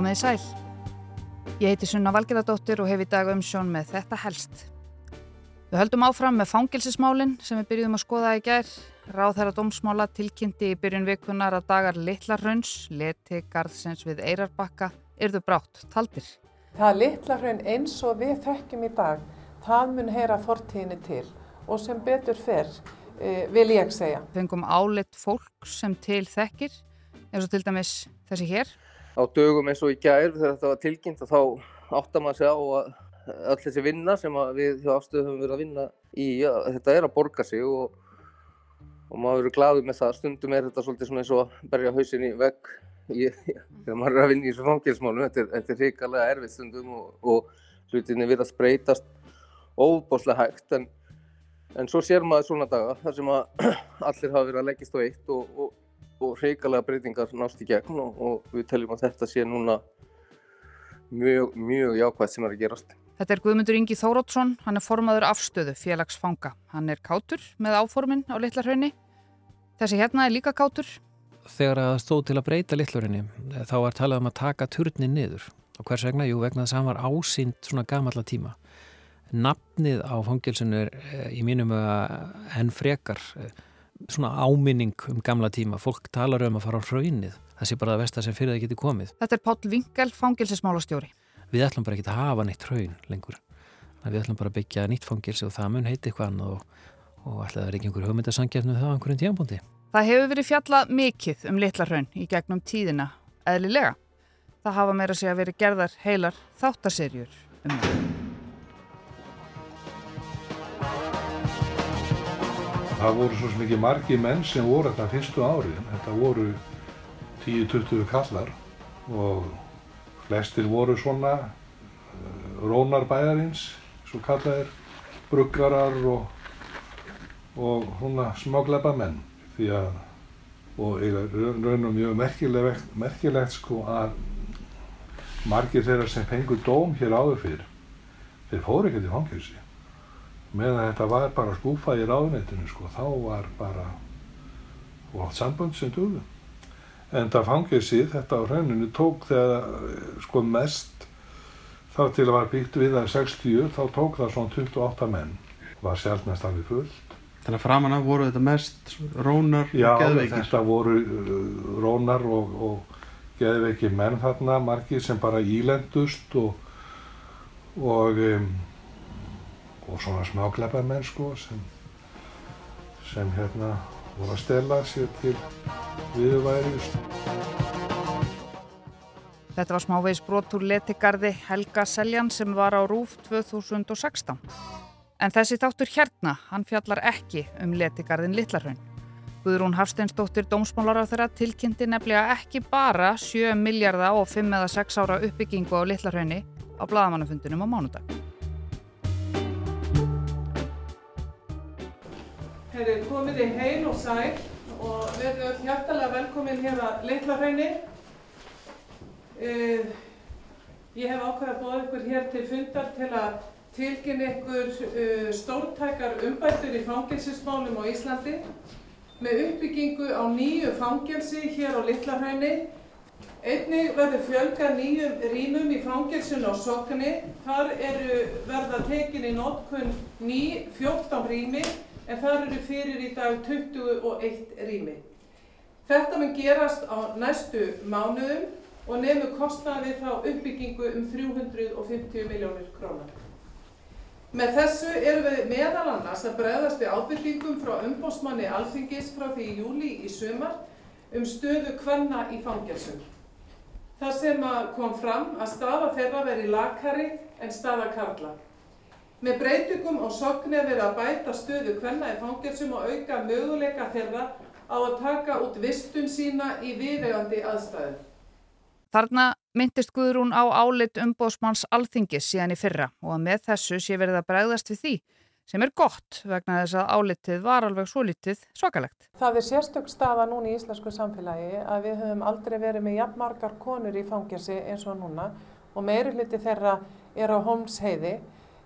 Komið í sæl. Ég heiti Sunna Valgerðardóttir og hef í dag umsjón með þetta helst. Við höldum áfram með fangilsismálinn sem við byrjuðum að skoða í gær. Ráð þeirra dómsmála tilkynnti í byrjun vikunar að dagar Littlarhraunns, leti garðsins við Eirarbakka, yrðu brátt taldir. Það Littlarhraun eins og við þekkjum í dag, það mun heyra fortíðinni til og sem betur fer, e, vil ég segja. Við fengum álit fólk sem til þekkir, eins og til dæmis þessi hér. Á dögum eins og í gær þegar þetta var tilkynnt þá áttar maður sig á að öll þessi vinna sem við hjá afstöðu höfum verið að vinna í, ja, þetta er að borga sig og, og maður verið gladur með það. Stundum er þetta svolítið svona eins og að berja hausin í vegg þegar maður er að vinna í þessu fangilsmálum. Þetta er, hrikalega erfið stundum og, og hlutinni verið að spreytast óbáslega hægt en, en svo sér maður svona daga þar sem allir hafa verið að leggja stóð eitt og, og hrikalega breytingar nást í gegn og við teljum að þetta sé núna mjög, mjög jákvægt sem er að gerast. Þetta er Guðmundur Ingi Þórótsson, hann er formaður afstöðu félagsfanga. Hann er kátur með áformin á Littlarhraunni. Þessi hérna er líka kátur. Þegar það stóð til að breyta Littlarhraunni þá var talað um að taka turnin niður. Og hvers vegna? Jú, vegna þess að hann var ásýnd svona gamalla tíma. Nafnið á fangilsinu er eh, í mínum enn frekar eh, svona áminning um gamla tíma. Fólk talar um að fara á hraunnið. Það sé bara að vesta sem fyrir það geti komið. Þetta er Páll Vingel, fangilsismálastjóri við ætlum bara ekki að hafa neitt hraun lengur. Við ætlum bara að byggja nýtt fangilsi og það mun heiti eitthvað annað og, og ætla að er ekki einhver hugmyndasangjarnu það á einhverjum tíanbúndi. Það hefur verið fjallað mikið um litla hraun í gegnum tíðina, eðlilega. Það hafa meira sig að verið gerðar heilar þáttarserjur um það. Það voru svo mikið margi menn sem voru þetta fyrstu árið. Þetta voru 10-20 kallar og Flestir voru svona uh, rónarbæðarins, svo kallaðir, bruggarar og, og svona smáglepa menn. Því að, og raun og mjög merkilegt, merkilegt sko að margir þeirra sem fengur dóm hér áður fyrir, þeir fóru ekkert í fangilsi. Meðan þetta var bara skúfað í ráðnættinu sko, þá var bara, og allt samband sem dögðu. En það fangir síð, þetta á hrauninu, tók þegar sko mest þá til að var byggt við það 60, þá tók það svona 28 menn. Var sjálfnæst alveg fullt. Þannig að framanna voru þetta mest rónar og geðveikir? Já, þetta voru uh, rónar og, og geðveikir menn þarna, margir sem bara ílendust og, og, um, og svona smáklepa menn sko sem, sem hérna voru að stela sér til viðværi. Þetta var smávegis brotur letigarði Helga Seljan sem var á Rúf 2016. En þessi þáttur hérna, hann fjallar ekki um letigarðin Littlarhaun. Guðrún Hafsteinsdóttir dómsmálar á þeirra tilkynnti nefnilega ekki bara 7 miljardar og 5 eða 6 ára uppbyggingu á Littlarhaunni á bladamannafundunum á mánudag. Herri, komið í heil og sæl og verðum hjartalega velkomin hér að Littlarhraunni. Uh, ég hef ákveðið að bóða ykkur hér til fundar til að tilkynna ykkur uh, stórtækar umbættur í fangilsismálum á Íslandi með uppbyggingu á nýju fangelsi hér á Littlarhraunni. Einnig verður fjölga nýjum rýmum í fangilsun á Sokni. Þar eru verða tekin í nótkunn ný 14 rými en þar eru fyrir í dag 21 rými. Þetta mun gerast á næstu mánuðum og nefnur kostnaði þá uppbyggingu um 350 miljónir krónar. Með þessu erum við meðal annars að bregðast við ábyrgingum frá umbósmanni Alþingis frá því í júli í sumar um stöðu kvenna í fangelsum. Það sem kom fram að staða þeirra veri lakari en staða karla. Með breytingum á sogni er verið að bæta stöðu kvenna í fangelsum og auka möguleika þeirra á að taka út vistun sína í viðegandi aðstæðu. Þarna myndist Guðrún á álit umbóðsmanns alþingis síðan í fyrra og að með þessu sé verið að bregðast við því sem er gott vegna þess að álitið var alveg svo litið svakalegt. Það er sérstök staða núna í íslensku samfélagi að við höfum aldrei verið með jafnmargar konur í fangelsi eins og núna og meiri hluti þeirra er á Holmsheiði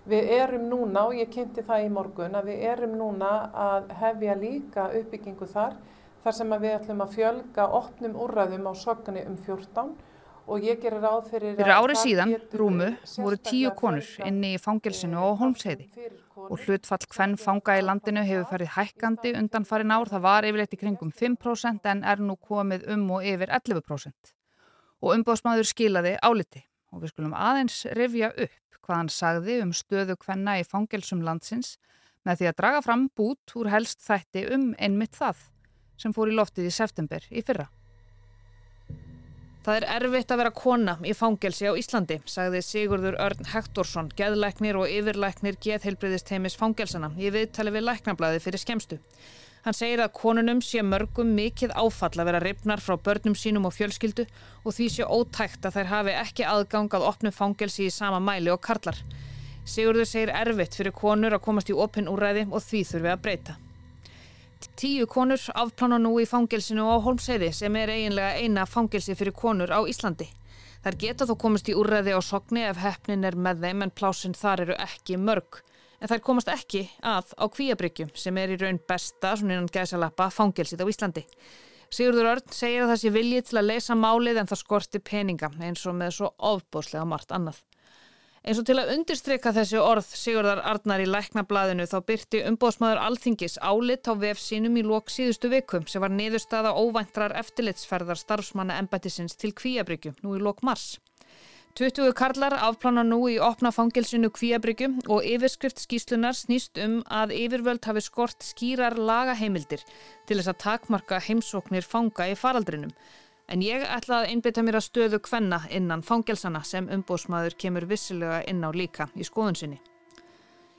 Við erum núna, og ég kynnti það í morgun, að við erum núna að hefja líka uppbyggingu þar, þar sem við ætlum að fjölga opnum úrræðum á sogni um 14 og ég gerir ráð fyrir Fyrir ári síðan, rúmu, voru tíu konur inni í fangilsinu á Holmsheiði og hlutfall hvenn fanga í landinu hefur farið hækkandi undan farin ár. Það var yfirleitt í kringum 5% en er nú komið um og yfir 11%. Og umbóðsmaður skilaði áliti og við skulum aðeins rifja upp hvað hann sagði um stöðu hvenna í fangilsum landsins með því að draga fram bút úr helst þætti um einmitt það sem fór í loftið í september í fyrra. Það er erfitt að vera kona í fangelsi á Íslandi, sagði Sigurður Örn Hektorsson, geðlæknir og yfirlæknir geðheilbriðisteimis fangelsana í viðtali við læknablaði fyrir skemstu. Hann segir að konunum sé mörgum mikið áfall að vera ripnar frá börnum sínum og fjölskyldu og því sé ótækt að þær hafi ekki aðgang að opnu fangelsi í sama mæli og karlar. Sigurður segir erfitt fyrir konur að komast í opin úræði og því þurfi að breyta. Tíu konur afplána nú í fangelsinu á Holmseiði sem er eiginlega eina fangelsi fyrir konur á Íslandi. Þær geta þó komist í úrræði á sogni ef hefnin er með þeim en plásinn þar eru ekki mörg. En þær komast ekki að á kvíabryggjum sem er í raun besta, svona innan gæsalappa, fangelsið á Íslandi. Sigurður Örn segir að það sé viljið til að leysa málið en það skorti peninga eins og með svo ofbúslega margt annað. Eins og til að undirstryka þessi orð Sigurðar Arnar í læknablaðinu þá byrti umbóðsmaður Alþingis álit á vef sínum í lók síðustu vikum sem var niðurstaða óvæntrar eftirlitsferðar starfsmanna embættisins til Kvíabryggju nú í lók mars. 20 karlar afplána nú í opna fangilsinu Kvíabryggju og yfirskrift skýslunar snýst um að yfirvöld hafi skort skýrar lagaheimildir til þess að takmarka heimsóknir fanga í faraldrinum En ég ætla að einbytta mér að stöðu kvenna innan fangelsana sem umbósmaður kemur vissilega inn á líka í skoðun sinni.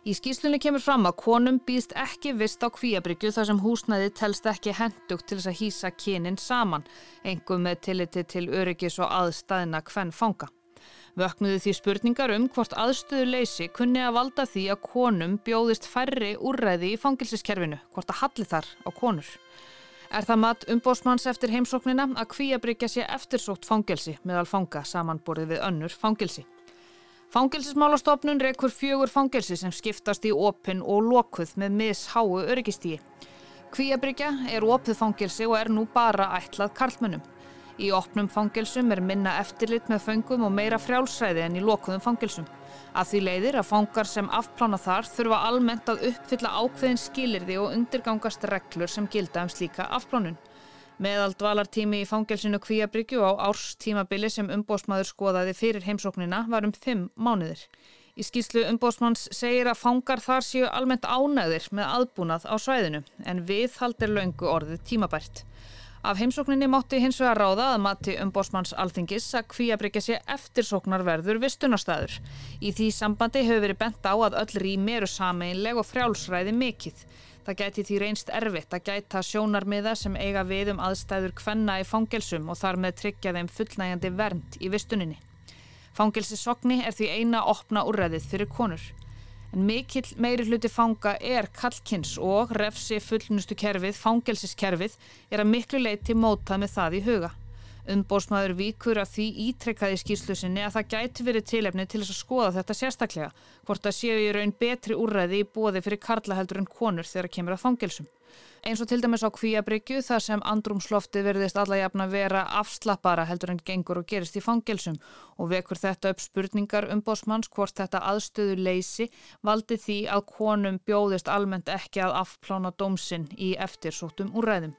Í skýslunni kemur fram að konum býðst ekki vist á kvíabryggju þar sem húsnæði telst ekki hendugt til þess að hýsa kynin saman, engum með tilliti til öryggis og aðstæðina kvenn fanga. Vöknuðu því spurningar um hvort aðstöðu leysi kunni að valda því að konum bjóðist færri úrræði í fangilsiskerfinu, hvort að halli þar á konur. Er það mat umbósmanns eftir heimsóknina að kvíabryggja sé eftirsótt fangelsi meðal fanga samanborðið við önnur fangelsi. Fangelsismálastofnun rekur fjögur fangelsi sem skiptast í opin og lokuð með misháu öryggistígi. Kvíabryggja er opið fangelsi og er nú bara ætlað karlmönnum. Í opnum fangelsum er minna eftirlit með föngum og meira frjálsræði en í lokuðum fangelsum. Að því leiðir að fangar sem afplána þar þurfa almennt að uppfylla ákveðin skilirði og undirgangast reglur sem gilda um slíka afplánun. Meðal dvalartími í fangelsinu Kvíabryggju á árstímabili sem umbósmaður skoðaði fyrir heimsóknina var um fimm mánuðir. Í skýrslu umbósmanns segir að fangar þar séu almennt ánæðir með aðbúnað á svæðinu en við haldir löngu orðið tímabært. Af heimsókninni mátti hins vegar ráða að mati umbósmanns alþingis að kvíabryggja sé eftirsóknarverður við stunarstæður. Í því sambandi hefur verið bent á að öll rými eru sameinleg og frjálsræði mikill. Það gæti því reynst erfitt að gæta sjónarmiða sem eiga við um aðstæður kvenna í fangelsum og þar með tryggja þeim fullnægjandi vernd í vistuninni. Fangelsisogni er því eina opna úrræðið fyrir konur en mikill meiri hluti fanga er kallkins og refsi fullnustu kerfið, fangelsiskerfið, er að miklu leiti mótað með það í huga. Umbósmaður víkur að því ítrekkaði skýrslusinni að það gæti verið tilefni til þess að skoða þetta sérstaklega, hvort að séu í raun betri úrræði í bóði fyrir karlaheldur en konur þegar kemur að fangelsum eins og til dæmis á kvíabryggju þar sem andrumslofti verðist alla jafna vera afslappara heldur en gengur og gerist í fangelsum og vekur þetta upp spurningar um bósmanns hvort þetta aðstöðu leysi valdi því að konum bjóðist almennt ekki að afplána dómsinn í eftirsóttum úrræðum.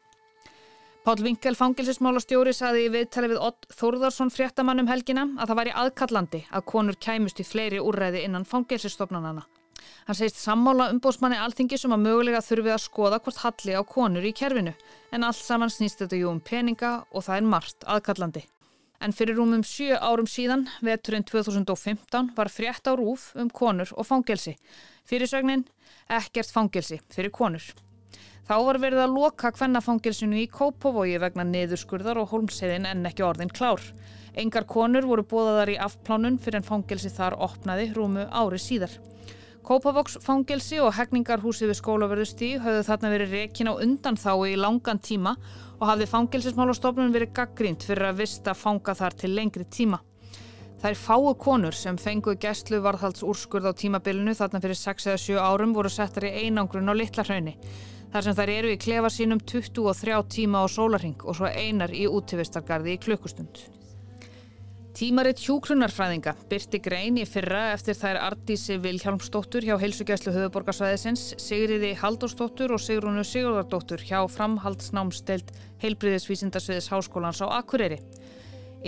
Pál Vinkel fangelsismálastjóri saði í viðtali við Ott Þórðarsson fréttamannum helgina að það væri aðkallandi að konur kæmust í fleiri úrræði innan fangelsistofnanana. Hann segist sammála umbósmanni alþingi sem um að mögulega þurfi að skoða hvort halli á konur í kerfinu en allt saman snýst þetta jú um peninga og það er margt aðkallandi. En fyrir rúmum sjö árum síðan, veturinn 2015, var frétt á rúf um konur og fangelsi. Fyrirsögnin, ekkert fangelsi fyrir konur. Þá var verið að loka kvennafangelsinu í Kópavogi vegna niðurskurðar og holmseiðin en ekki orðin klár. Engar konur voru bóðaðar í afplánun fyrir en fangelsi þar opnaði rúmu ári síðar. Kópavóks fangelsi og hegningarhúsi við skólaverðustí höfðu þarna verið rekin á undan þá í langan tíma og hafði fangelsismálastofnun verið gaggrínt fyrir að vista fanga þar til lengri tíma. Er fáu konur sem fenguð gæstlu varðhaldsúrskurð á tímabilinu þarna fyrir 6 eða 7 árum voru settar í einangrun á litla hraunni. Þar sem þær eru í klefa sínum 23 tíma á sólarhing og svo einar í útífistargarði í klukkustund. Tímaritt hjúkrunarfræðinga byrti grein í fyrra eftir þær Artísi Vilhjálmsdóttur hjá heilsugjæslu höfuborgarsvæðisins, Sigriði Halldórsdóttur og Sigrunu Sigurðardóttur hjá framhaldsnámstelt heilbriðisvísindarsviðis Háskólans á Akureyri.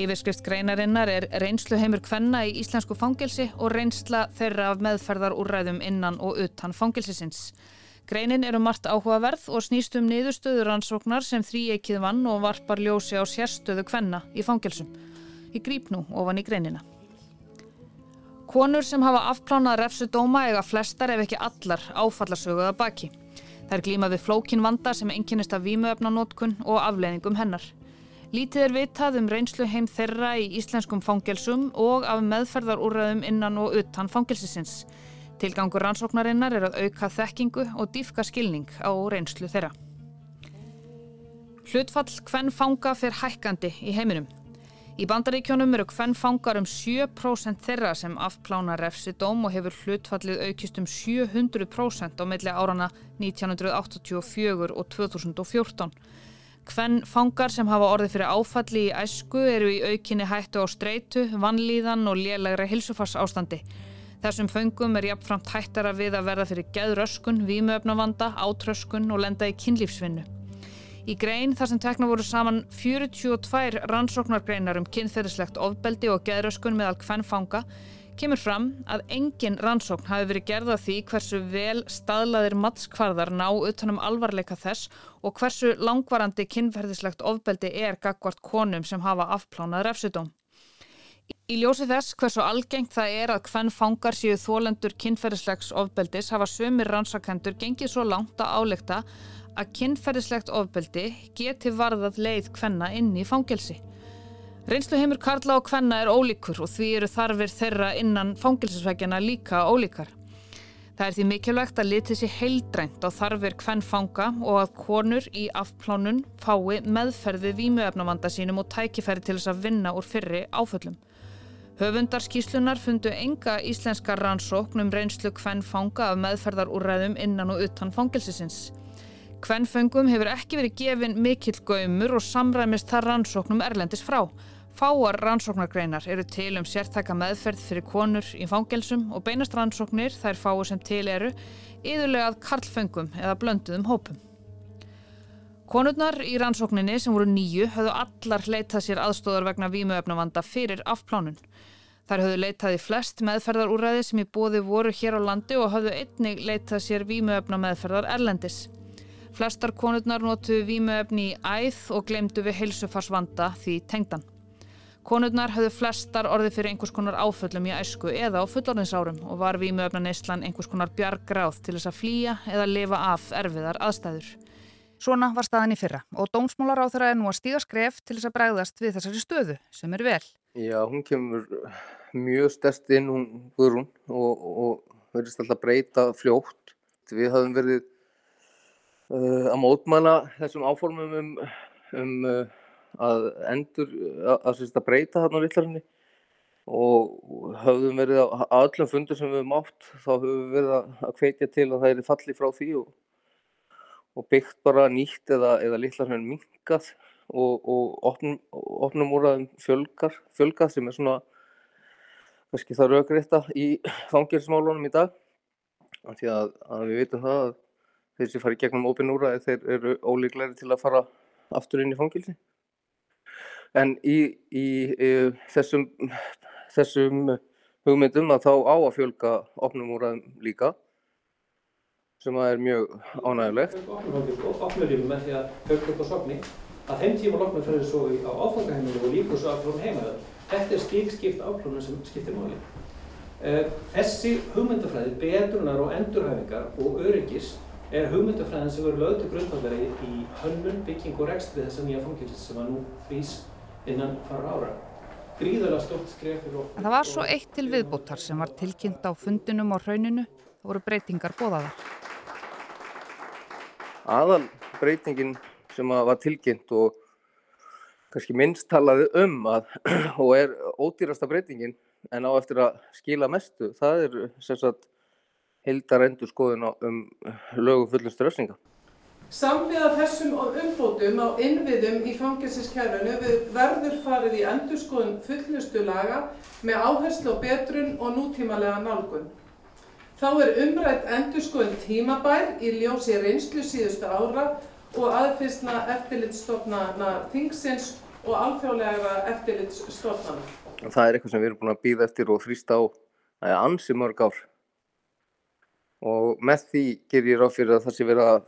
Yfirskrift greinarinnar er reynslu heimur kvenna í íslensku fangelsi og reynsla þeirra af meðferðar úrræðum innan og utan fangelsisins. Greinin eru margt áhugaverð og snýst um niðurstöður ansóknar sem þrý ekkið vann og varpar ljósi á sérstöðu kvenna í fangelsum. Ég grýp nú ofan í greinina. Konur sem hafa afplánað refsudóma eiga flestar ef ekki allar áfallarsöguða baki. Þær glýma við flókin vanda sem enginnist af vímuöfnanótkun og afleðingum hennar. Lítið er vitað um reynslu heim þeirra í íslenskum fangelsum og af meðferðarúrraðum innan og utan fangelsisins. Tilgangur rannsóknarinnar er að auka þekkingu og dýfka skilning á reynslu þeirra. Hlutfall hvern fanga fyrir hækkandi í heiminum. Í bandaríkjónum eru hvern fangar um 7% þeirra sem afplána refsi dóm og hefur hlutfallið aukist um 700% á meðlega árana 1984 og 2014. Hvern fangar sem hafa orðið fyrir áfalli í æsku eru í aukinni hættu á streitu, vannlíðan og lélægra hilsufars ástandi. Þessum föngum er jafnframt hættara við að verða fyrir geðröskun, vímuöfnavanda, átröskun og lenda í kynlífsvinnu. Í grein þar sem tekna voru saman 42 rannsóknargreinar um kynþeirislegt ofbeldi og geðröskun meðal hvern fanga kemur fram að engin rannsókn hafi verið gerða því hversu vel staðlaðir matskvarðar ná utanum alvarleika þess og hversu langvarandi kynferðislegt ofbeldi er gagvart konum sem hafa afplánað refsudóm. Í ljósi þess hversu algengt það er að hvern fangar séu þólendur kynferðislegs ofbeldis hafa sömur rannsakendur gengið svo langt að álekta að kynferðislegt ofbeldi geti varðað leið hvenna inn í fangelsi. Reynslu heimur Karla og hvenna er ólíkur og því eru þarfir þeirra innan fangelsisvækjana líka ólíkar. Það er því mikilvægt að litið sér heildrænt á þarfir hvenn fanga og að konur í afplánun fái meðferði vímuefnavanda sínum og tækifæri til þess að vinna úr fyrri áföllum. Höfundarskíslunar fundu enga íslenska rannsókn um reynslu hvenn fanga af meðferðarúræðum innan og utan fangelsisins. Kvennföngum hefur ekki verið gefin mikill gaumur og samræmist þar rannsóknum erlendis frá. Fáar rannsóknargreinar eru til um sértaka meðferð fyrir konur í fangelsum og beinast rannsóknir þær fáur sem til eru yðurlega að karlföngum eða blönduðum hópum. Konurnar í rannsókninni sem voru nýju höfðu allar leitað sér aðstóðar vegna vímuöfnavanda fyrir afplánun. Þar höfðu leitaði flest meðferðarúræði sem í bóði voru hér á landi og höfðu einnig leitað sér vímuöfna meðferðar erlendis. Flestar konurnar notu vímuefni í æð og glemdu við heilsufarsvanda því tengdan. Konurnar höfðu flestar orði fyrir einhvers konar áföllum í æsku eða á fullorðinsárum og var vímuefna neyslan einhvers konar bjargráð til þess að flýja eða lifa af erfiðar aðstæður. Svona var staðan í fyrra og dómsmólar á þeirra er nú að stíga skref til þess að bregðast við þessari stöðu sem er vel. Já, hún kemur mjög stærst inn, hún Guðrún, og, og verðist alltaf breyta fljótt. Við hafum verið uh, að mótmæla þessum áformum um, um uh, að endur, að, að breyta þarna vittlarinni og höfðum verið á öllum fundur sem við höfum átt, þá höfum við verið að kveitja til að það er falli frá því og, og byggt bara nýtt eða, eða litlarinn minkað og, og opnum, opnum úr aðeim fjölgar, fjölgað sem er svona kannski það raugrétta í fangilsmálunum í dag. Af því að, að við veitum það að þeir sem fara í gegnum opinn úræði þeir eru ólíklegri til að fara aftur inn í fangilsi. En í, í, í þessum, þessum hugmyndum að þá á að fjölga opnum úræðum líka sem að er mjög ánægilegt. Opnurinn með því að fjölga upp á sogni að þeim tíma loknum fyrir svo á áfangaheiminu og líka svo aflunum heimaður. Þetta er stíkskipt aflunum sem skiptir máli. Eh, þessi hugmyndafræði, betrunar og endurhæfingar og öryggis er hugmyndafræðin sem verður lögð til grundvallari í hönnun, bygging og rekstri þessa nýja fangilsis sem að nú frýs innan fara ára. Gríðarlega stort skref fyrir okkur. Það var svo eitt til viðbúttar sem var tilkynnt á fundinum á hrauninu. Það voru breytingar bóðaðar. Aðal breytingin sem var tilkynnt og kannski minnst talaði um að, og er ódýrasta breytingin en á eftir að skila mestu, það er sem sagt heildar endur skoðun um lögu fullumstu refsinga. Samviða þessum umbótum á innviðum í fangilsiskerfinu verður farið í endurskoðun fullnustu laga með áherslu á betrun og nútímalega nálgun. Þá er umrætt endurskoðun tímabær í ljósi reynslu síðustu ára og aðfyrsna eftirlitsstofnana þingsins og alþjóðlega eftirlitsstofnana. Það er eitthvað sem við erum búin að býða eftir og þrýsta á ansi mörg ár. Og með því ger ég ráð fyrir að það sé verið að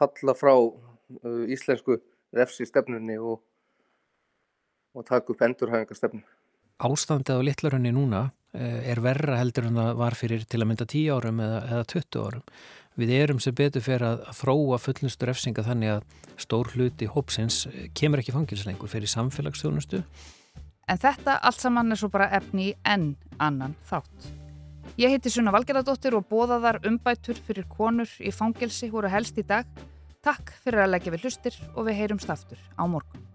falla frá uh, íslensku refsi stefnunni og, og taka upp endurhæfingarstefnu. Ástandið á litlarunni núna eh, er verra heldur en það var fyrir til að mynda 10 árum eða, eða 20 árum. Við erum sem betur fyrir að, þróa fullnustu refsinga þannig að stór hluti hópsins eh, kemur ekki fangilslengur fyrir samfélagsstjónustu. En þetta allt saman er svo bara efni í enn annan þátt. Ég heiti Sunna Valgeradóttir og bóðaðar umbætur fyrir konur í fangilsi voru helst í dag. Takk fyrir að leggja við hlustir og við heyrumst aftur á morgun.